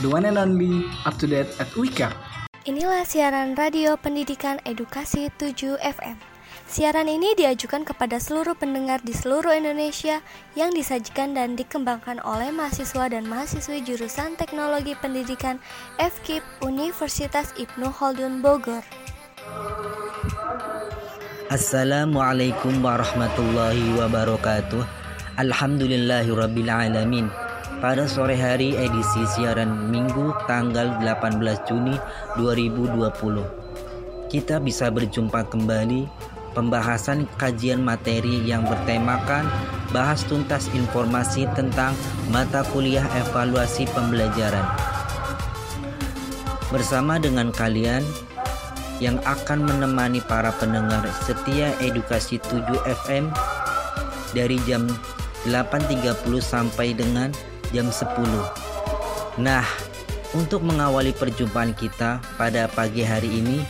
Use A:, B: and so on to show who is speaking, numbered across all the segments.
A: the one and only up to date at Wika.
B: Inilah siaran radio pendidikan edukasi 7 FM. Siaran ini diajukan kepada seluruh pendengar di seluruh Indonesia yang disajikan dan dikembangkan oleh mahasiswa dan mahasiswi jurusan Teknologi Pendidikan FKIP Universitas Ibnu Khaldun Bogor.
C: Assalamualaikum warahmatullahi wabarakatuh. Alhamdulillahirrabbilalamin pada sore hari edisi siaran Minggu tanggal 18 Juni 2020. Kita bisa berjumpa kembali pembahasan kajian materi yang bertemakan bahas tuntas informasi tentang mata kuliah evaluasi pembelajaran. Bersama dengan kalian yang akan menemani para pendengar setia edukasi 7 FM dari jam 8.30 sampai dengan jam 10. Nah, untuk mengawali perjumpaan kita pada pagi hari ini,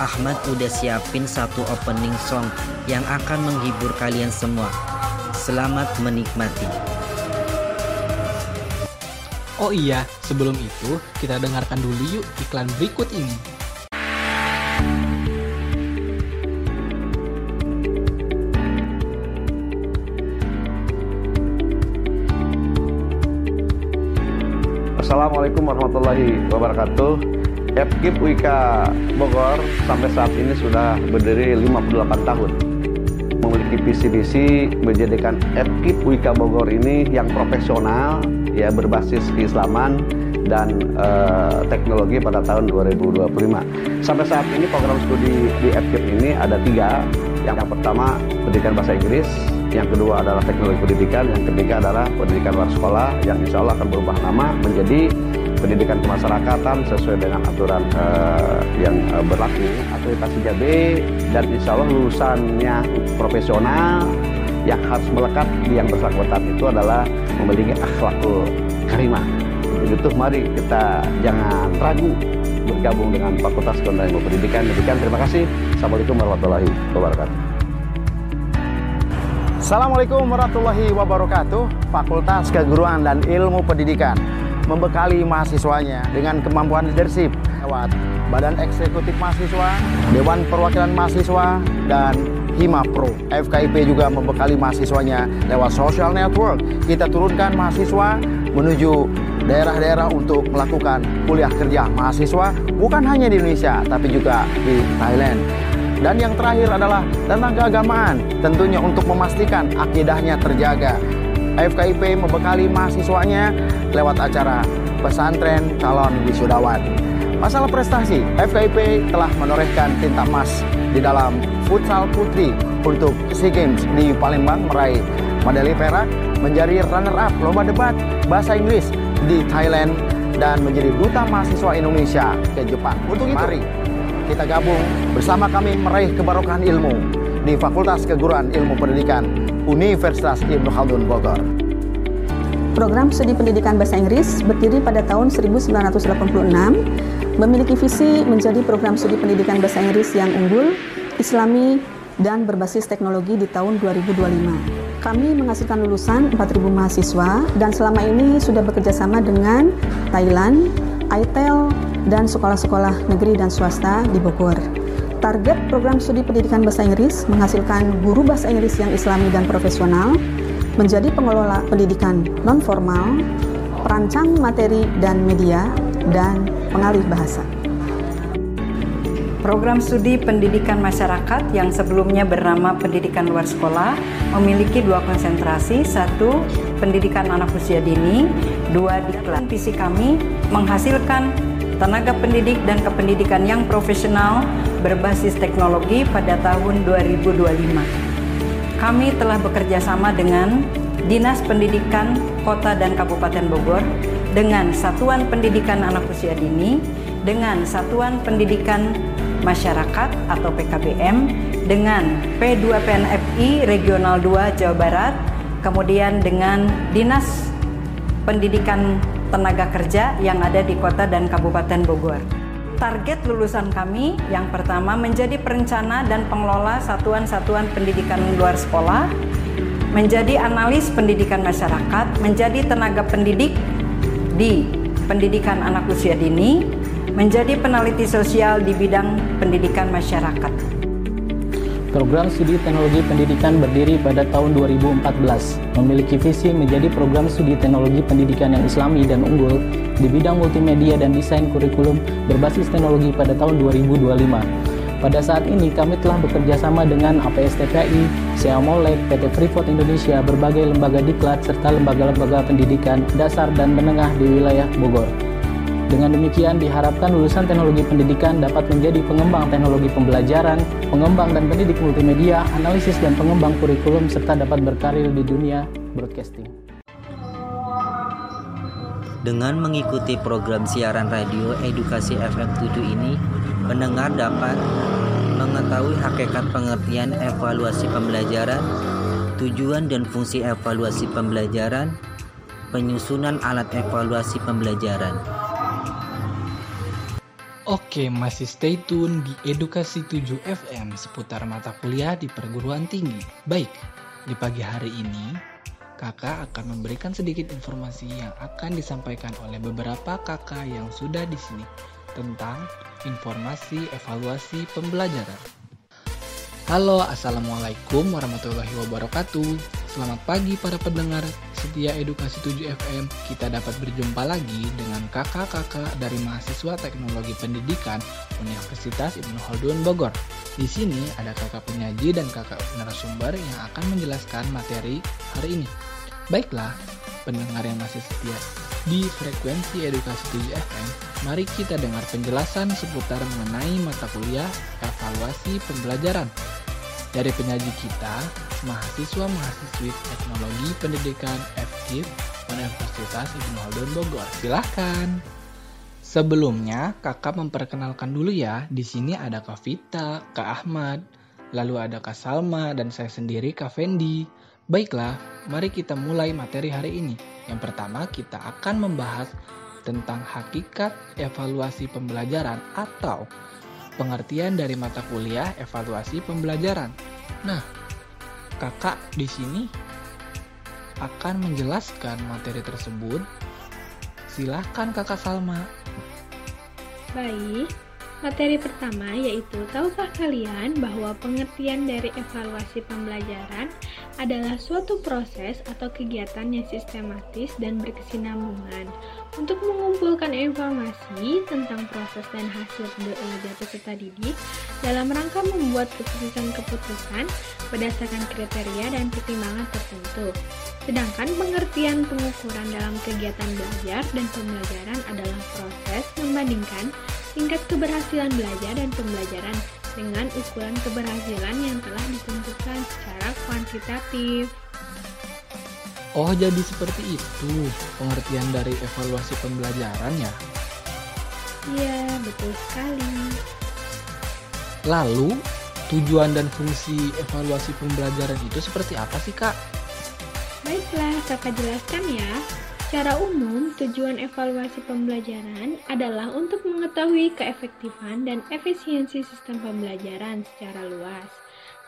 C: Ahmad udah siapin satu opening song yang akan menghibur kalian semua. Selamat menikmati.
A: Oh iya, sebelum itu kita dengarkan dulu yuk iklan berikut ini.
D: Assalamualaikum warahmatullahi wabarakatuh. FKIP Wika Bogor sampai saat ini sudah berdiri 58 tahun. Memiliki visi misi menjadikan FKIP Wika Bogor ini yang profesional, ya berbasis keislaman dan uh, teknologi pada tahun 2025. Sampai saat ini program studi di FKIP ini ada tiga. Yang pertama pendidikan bahasa Inggris, yang kedua adalah teknologi pendidikan, yang ketiga adalah pendidikan luar sekolah yang insya Allah akan berubah nama menjadi pendidikan kemasyarakatan sesuai dengan aturan uh, yang uh, berlaku akreditasi JAB dan insya Allah lulusannya profesional yang harus melekat di yang bersangkutan itu adalah memiliki akhlakul karimah untuk itu mari kita jangan ragu bergabung dengan Fakultas Kementerian Ilmu Pendidikan. Terima kasih. Assalamualaikum warahmatullahi wabarakatuh.
E: Assalamualaikum warahmatullahi wabarakatuh. Fakultas Keguruan dan Ilmu Pendidikan membekali mahasiswanya dengan kemampuan leadership lewat Badan Eksekutif Mahasiswa, Dewan Perwakilan Mahasiswa, dan Hima Pro. FKIP juga membekali mahasiswanya lewat social network. Kita turunkan mahasiswa menuju daerah-daerah untuk melakukan kuliah kerja mahasiswa bukan hanya di Indonesia tapi juga di Thailand. Dan yang terakhir adalah tentang keagamaan, tentunya untuk memastikan akidahnya terjaga. FKIP membekali mahasiswanya lewat acara pesantren calon wisudawan. Masalah prestasi, FKIP telah menorehkan tinta emas di dalam futsal putri untuk SEA Games di Palembang meraih medali perak, menjadi runner-up lomba debat bahasa Inggris di Thailand dan menjadi duta mahasiswa Indonesia ke Jepang. Untuk itu, mari kita gabung bersama kami meraih kebarokahan ilmu di Fakultas Keguruan Ilmu Pendidikan Universitas Ibnu Khaldun Bogor.
F: Program Studi Pendidikan Bahasa Inggris berdiri pada tahun 1986, memiliki visi menjadi program studi pendidikan bahasa Inggris yang unggul, islami, dan berbasis teknologi di tahun 2025. Kami menghasilkan lulusan 4.000 mahasiswa dan selama ini sudah bekerja sama dengan Thailand, ITEL, dan sekolah-sekolah negeri dan swasta di Bogor. Target program studi pendidikan bahasa Inggris menghasilkan guru bahasa Inggris yang islami dan profesional, menjadi pengelola pendidikan non-formal, perancang materi dan media, dan pengalih bahasa.
G: Program studi pendidikan masyarakat yang sebelumnya bernama pendidikan luar sekolah memiliki dua konsentrasi, satu pendidikan anak usia dini, dua diklat. Visi kami menghasilkan tenaga pendidik dan kependidikan yang profesional berbasis teknologi pada tahun 2025. Kami telah bekerja sama dengan Dinas Pendidikan Kota dan Kabupaten Bogor dengan Satuan Pendidikan Anak Usia Dini, dengan Satuan Pendidikan Masyarakat atau PKBM, dengan P2PNFI Regional 2 Jawa Barat, kemudian dengan Dinas Pendidikan tenaga kerja yang ada di kota dan kabupaten Bogor. Target lulusan kami yang pertama menjadi perencana dan pengelola satuan-satuan pendidikan luar sekolah, menjadi analis pendidikan masyarakat, menjadi tenaga pendidik di pendidikan anak usia dini, menjadi peneliti sosial di bidang pendidikan masyarakat.
H: Program Studi Teknologi Pendidikan berdiri pada tahun 2014, memiliki visi menjadi program studi teknologi pendidikan yang islami dan unggul di bidang multimedia dan desain kurikulum berbasis teknologi pada tahun 2025. Pada saat ini kami telah bekerja sama dengan APSTPI, Seamolek, PT Freeport Indonesia, berbagai lembaga diklat serta lembaga-lembaga pendidikan dasar dan menengah di wilayah Bogor. Dengan demikian diharapkan lulusan teknologi pendidikan dapat menjadi pengembang teknologi pembelajaran, pengembang dan pendidik multimedia, analisis dan pengembang kurikulum serta dapat berkarir di dunia broadcasting.
C: Dengan mengikuti program siaran radio Edukasi FM 7 ini, pendengar dapat mengetahui hakikat pengertian evaluasi pembelajaran, tujuan dan fungsi evaluasi pembelajaran, penyusunan alat evaluasi pembelajaran.
A: Oke, masih stay tune di Edukasi 7 FM seputar mata kuliah di perguruan tinggi. Baik, di pagi hari ini, kakak akan memberikan sedikit informasi yang akan disampaikan oleh beberapa kakak yang sudah di sini tentang informasi evaluasi pembelajaran. Halo, Assalamualaikum warahmatullahi wabarakatuh. Selamat pagi para pendengar setia edukasi 7 FM. Kita dapat berjumpa lagi dengan kakak-kakak dari mahasiswa teknologi pendidikan Universitas Ibnu Khaldun Bogor. Di sini ada kakak penyaji dan kakak narasumber yang akan menjelaskan materi hari ini. Baiklah, pendengar yang masih setia di frekuensi edukasi 7 FM, mari kita dengar penjelasan seputar mengenai mata kuliah evaluasi pembelajaran dari penyaji kita, mahasiswa-mahasiswi teknologi pendidikan FKIP Universitas Ibnu Khaldun Bogor. Silahkan. Sebelumnya, kakak memperkenalkan dulu ya. Di sini ada Kak Vita, Kak Ahmad, lalu ada Kak Salma, dan saya sendiri Kak Fendi. Baiklah, mari kita mulai materi hari ini. Yang pertama, kita akan membahas tentang hakikat evaluasi pembelajaran atau pengertian dari mata kuliah evaluasi pembelajaran. Nah, kakak di sini akan menjelaskan materi tersebut. Silahkan kakak Salma.
I: Baik, materi pertama yaitu tahukah kalian bahwa pengertian dari evaluasi pembelajaran adalah suatu proses atau kegiatan yang sistematis dan berkesinambungan untuk mengumpulkan informasi tentang proses dan hasil belajar peserta didik dalam rangka membuat keputusan-keputusan berdasarkan kriteria dan pertimbangan tertentu. Sedangkan pengertian pengukuran dalam kegiatan belajar dan pembelajaran adalah proses membandingkan tingkat keberhasilan belajar dan pembelajaran dengan ukuran keberhasilan yang telah ditentukan secara kuantitatif.
A: Oh, jadi seperti itu pengertian dari evaluasi pembelajaran ya?
I: Iya, betul sekali.
A: Lalu, tujuan dan fungsi evaluasi pembelajaran itu seperti apa sih, Kak?
I: Baiklah, Kakak jelaskan ya. Secara umum, tujuan evaluasi pembelajaran adalah untuk mengetahui keefektifan dan efisiensi sistem pembelajaran secara luas.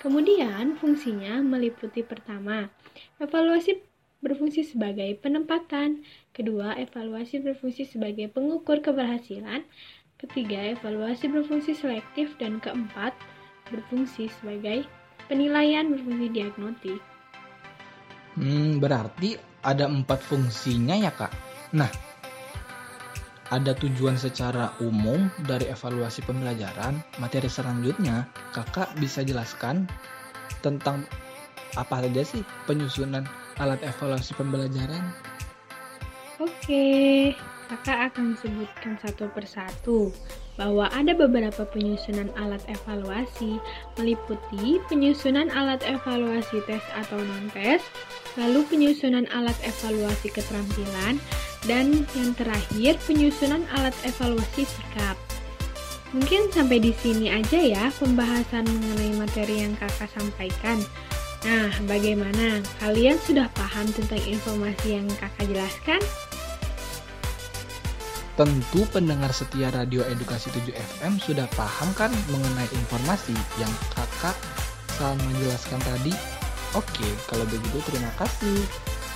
I: Kemudian, fungsinya meliputi pertama, evaluasi berfungsi sebagai penempatan, kedua evaluasi berfungsi sebagai pengukur keberhasilan, ketiga evaluasi berfungsi selektif, dan keempat berfungsi sebagai penilaian berfungsi diagnostik.
A: Hmm, berarti ada empat fungsinya ya kak. Nah, ada tujuan secara umum dari evaluasi pembelajaran. Materi selanjutnya, kakak bisa jelaskan tentang apa saja sih penyusunan alat evaluasi pembelajaran?
I: Oke, kakak akan sebutkan satu persatu bahwa ada beberapa penyusunan alat evaluasi meliputi penyusunan alat evaluasi tes atau non-tes, lalu penyusunan alat evaluasi keterampilan, dan yang terakhir penyusunan alat evaluasi sikap. Mungkin sampai di sini aja ya pembahasan mengenai materi yang kakak sampaikan. Nah, bagaimana? Kalian sudah paham tentang informasi yang kakak jelaskan?
A: Tentu pendengar setia Radio Edukasi 7 FM sudah paham kan mengenai informasi yang kakak salah menjelaskan tadi? Oke, kalau begitu terima kasih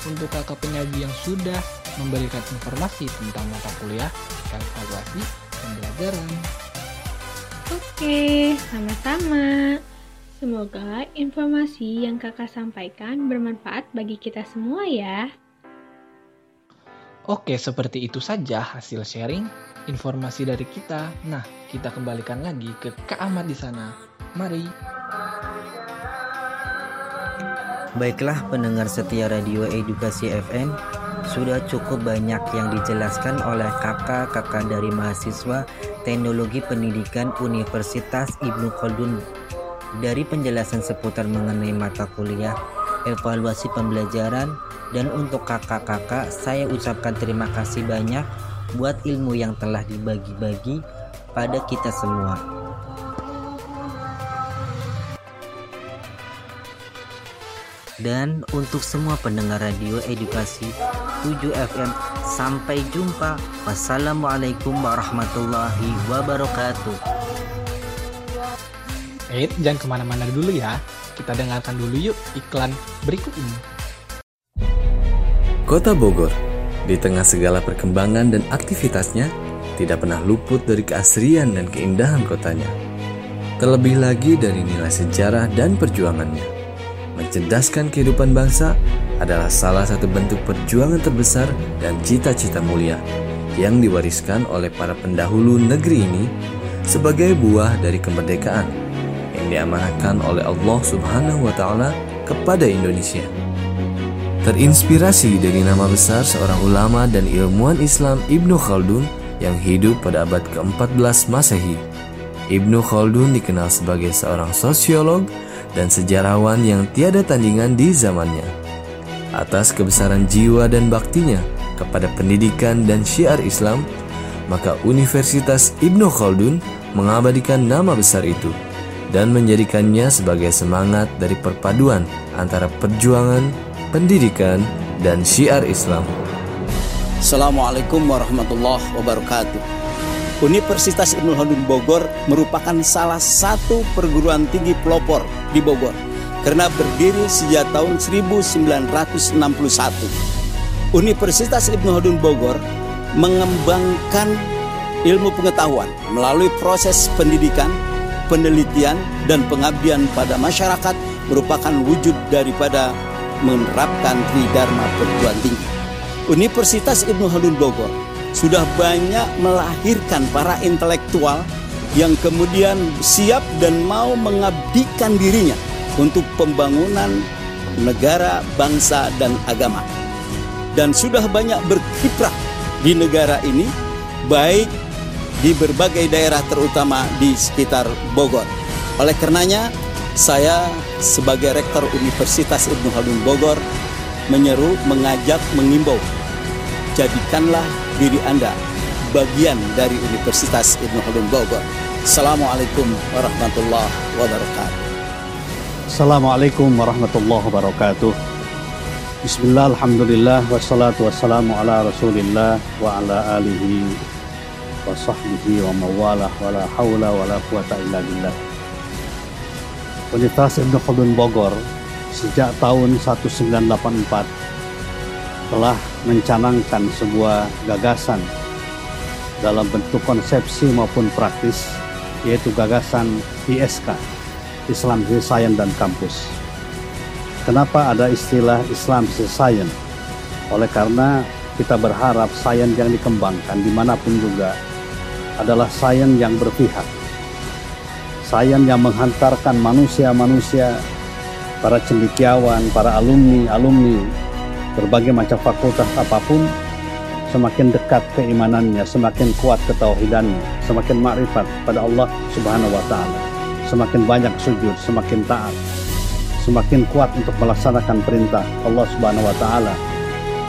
A: untuk kakak penyaji yang sudah memberikan informasi tentang mata kuliah evaluasi pembelajaran.
I: Oke, sama-sama. Semoga informasi yang kakak sampaikan bermanfaat bagi kita semua ya.
A: Oke, seperti itu saja hasil sharing informasi dari kita. Nah, kita kembalikan lagi ke Kak Ahmad di sana. Mari.
C: Baiklah pendengar setia Radio Edukasi FM, sudah cukup banyak yang dijelaskan oleh kakak-kakak dari mahasiswa Teknologi Pendidikan Universitas Ibnu Khaldun dari penjelasan seputar mengenai mata kuliah, evaluasi pembelajaran, dan untuk kakak-kakak saya ucapkan terima kasih banyak buat ilmu yang telah dibagi-bagi pada kita semua. Dan untuk semua pendengar radio edukasi 7 FM Sampai jumpa. Wassalamualaikum warahmatullahi wabarakatuh.
A: Eh, jangan ke mana-mana dulu ya Kita dengarkan dulu yuk iklan berikut ini.
J: Kota Bogor Di tengah segala perkembangan dan aktivitasnya Tidak pernah luput dari keasrian dan keindahan kotanya. Terlebih lagi dari nilai sejarah dan perjuangannya. Mencerdaskan kehidupan bangsa adalah salah satu bentuk perjuangan terbesar dan cita-cita mulia yang diwariskan oleh para pendahulu negeri ini sebagai buah dari kemerdekaan yang diamanahkan oleh Allah Subhanahu wa taala kepada Indonesia. Terinspirasi dari nama besar seorang ulama dan ilmuwan Islam Ibnu Khaldun yang hidup pada abad ke-14 Masehi. Ibnu Khaldun dikenal sebagai seorang sosiolog dan sejarawan yang tiada tandingan di zamannya. Atas kebesaran jiwa dan baktinya kepada pendidikan dan syiar Islam, maka Universitas Ibnu Khaldun mengabadikan nama besar itu dan menjadikannya sebagai semangat dari perpaduan antara perjuangan, pendidikan, dan syiar Islam.
K: Assalamualaikum warahmatullahi wabarakatuh. Universitas Ibnu Khaldun Bogor merupakan salah satu perguruan tinggi pelopor di Bogor karena berdiri sejak tahun 1961. Universitas Ibnu Khaldun Bogor mengembangkan ilmu pengetahuan melalui proses pendidikan, penelitian, dan pengabdian pada masyarakat merupakan wujud daripada menerapkan Tridharma perguruan tinggi. Universitas Ibnu Khaldun Bogor sudah banyak melahirkan para intelektual yang kemudian siap dan mau mengabdikan dirinya untuk pembangunan negara, bangsa, dan agama. Dan sudah banyak berkiprah di negara ini, baik di berbagai daerah terutama di sekitar Bogor. Oleh karenanya, saya sebagai Rektor Universitas Ibnu Khaldun Bogor menyeru, mengajak, mengimbau, jadikanlah diri Anda bagian dari Universitas Ibnu Khaldun Bogor. Assalamualaikum warahmatullahi wabarakatuh.
L: Assalamualaikum warahmatullahi wabarakatuh. Bismillah, alhamdulillah, wassalatu wassalamu ala rasulillah wa ala alihi wa sahbihi wa mawalah wa la hawla wa la quwata illa billah. Universitas Ibnu Khaldun Bogor sejak tahun 1984 telah mencanangkan sebuah gagasan dalam bentuk konsepsi maupun praktis yaitu gagasan ISK Islam Science dan Kampus. Kenapa ada istilah Islam Science? Oleh karena kita berharap sains yang dikembangkan di mana pun juga adalah sains yang berpihak. Sains yang menghantarkan manusia-manusia, para cendekiawan, para alumni-alumni berbagai macam fakultas apa pun, semakin dekat keimanannya, semakin kuat ketauhidannya, semakin makrifat pada Allah Subhanahu wa taala. Semakin banyak sujud, semakin taat, semakin kuat untuk melaksanakan perintah Allah Subhanahu wa taala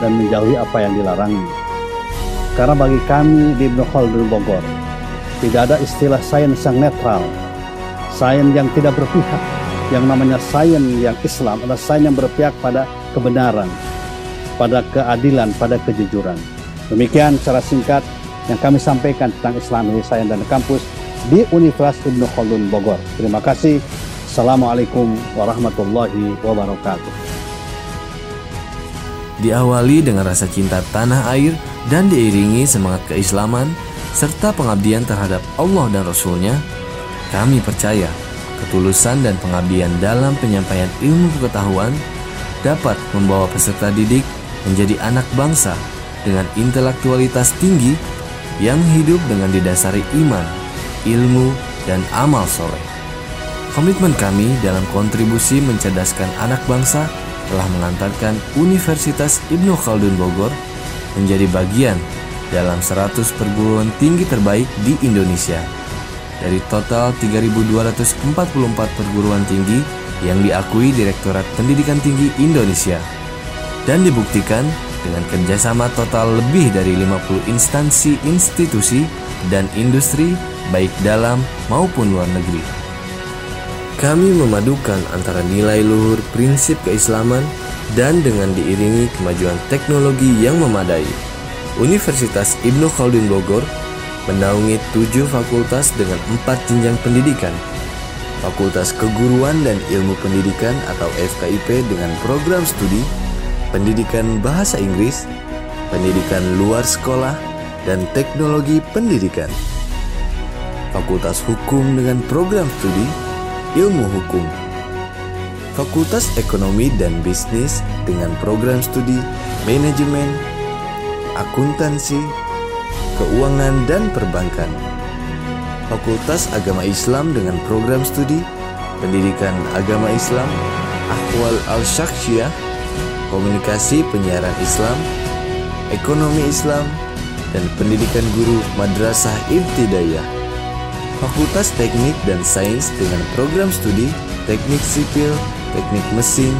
L: dan menjauhi apa yang dilarangnya. Karena bagi kami di Ibnu Khaldun Bogor, tidak ada istilah sains yang netral, sains yang tidak berpihak. Yang namanya sains yang Islam adalah sains yang berpihak pada kebenaran, pada keadilan, pada kejujuran. Demikian secara singkat yang kami sampaikan tentang Islam Sains dan Kampus di Universitas Ibnu Khaldun Bogor. Terima kasih. Assalamualaikum warahmatullahi wabarakatuh.
J: Diawali dengan rasa cinta tanah air dan diiringi semangat keislaman serta pengabdian terhadap Allah dan Rasulnya, kami percaya ketulusan dan pengabdian dalam penyampaian ilmu pengetahuan dapat membawa peserta didik menjadi anak bangsa dengan intelektualitas tinggi yang hidup dengan didasari iman, ilmu, dan amal soleh. Komitmen kami dalam kontribusi mencerdaskan anak bangsa telah mengantarkan Universitas Ibnu Khaldun Bogor menjadi bagian dalam 100 perguruan tinggi terbaik di Indonesia. Dari total 3.244 perguruan tinggi yang diakui Direktorat Pendidikan Tinggi Indonesia dan dibuktikan dengan kerjasama total lebih dari 50 instansi, institusi, dan industri baik dalam maupun luar negeri. Kami memadukan antara nilai luhur prinsip keislaman dan dengan diiringi kemajuan teknologi yang memadai. Universitas Ibnu Khaldun Bogor menaungi tujuh fakultas dengan empat jenjang pendidikan. Fakultas Keguruan dan Ilmu Pendidikan atau FKIP dengan program studi pendidikan bahasa Inggris, pendidikan luar sekolah, dan teknologi pendidikan. Fakultas Hukum dengan program studi Ilmu Hukum. Fakultas Ekonomi dan Bisnis dengan program studi Manajemen, Akuntansi, Keuangan dan Perbankan. Fakultas Agama Islam dengan program studi Pendidikan Agama Islam, Ahwal Al-Syakhsiyah, komunikasi penyiaran Islam, ekonomi Islam, dan pendidikan guru Madrasah Ibtidayah. Fakultas Teknik dan Sains dengan program studi Teknik Sipil, Teknik Mesin,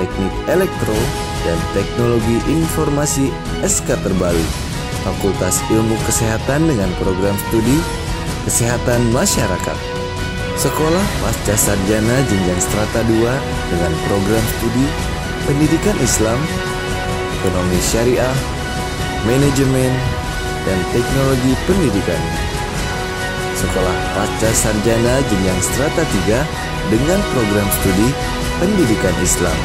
J: Teknik Elektro, dan Teknologi Informasi SK terbaru. Fakultas Ilmu Kesehatan dengan program studi Kesehatan Masyarakat. Sekolah Pasca Sarjana Jenjang Strata 2 dengan program studi pendidikan Islam, ekonomi syariah, manajemen, dan teknologi pendidikan. Sekolah Pasca Sarjana Jenjang Strata 3 dengan program studi pendidikan Islam.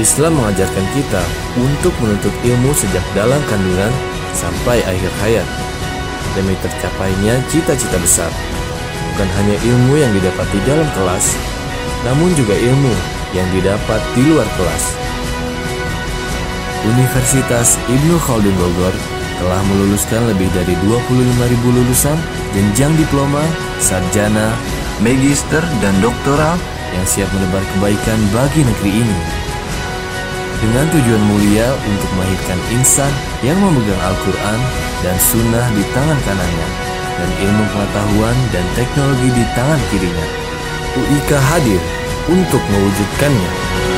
J: Islam mengajarkan kita untuk menuntut ilmu sejak dalam kandungan sampai akhir hayat demi tercapainya cita-cita besar. Bukan hanya ilmu yang didapati dalam kelas, namun juga ilmu yang didapat di luar kelas. Universitas Ibnu Khaldun Bogor telah meluluskan lebih dari 25.000 lulusan jenjang diploma, sarjana, magister, dan doktoral yang siap menebar kebaikan bagi negeri ini. Dengan tujuan mulia untuk melahirkan insan yang memegang Al-Quran dan Sunnah di tangan kanannya, dan ilmu pengetahuan dan teknologi di tangan kirinya. UIK hadir untuk mewujudkannya.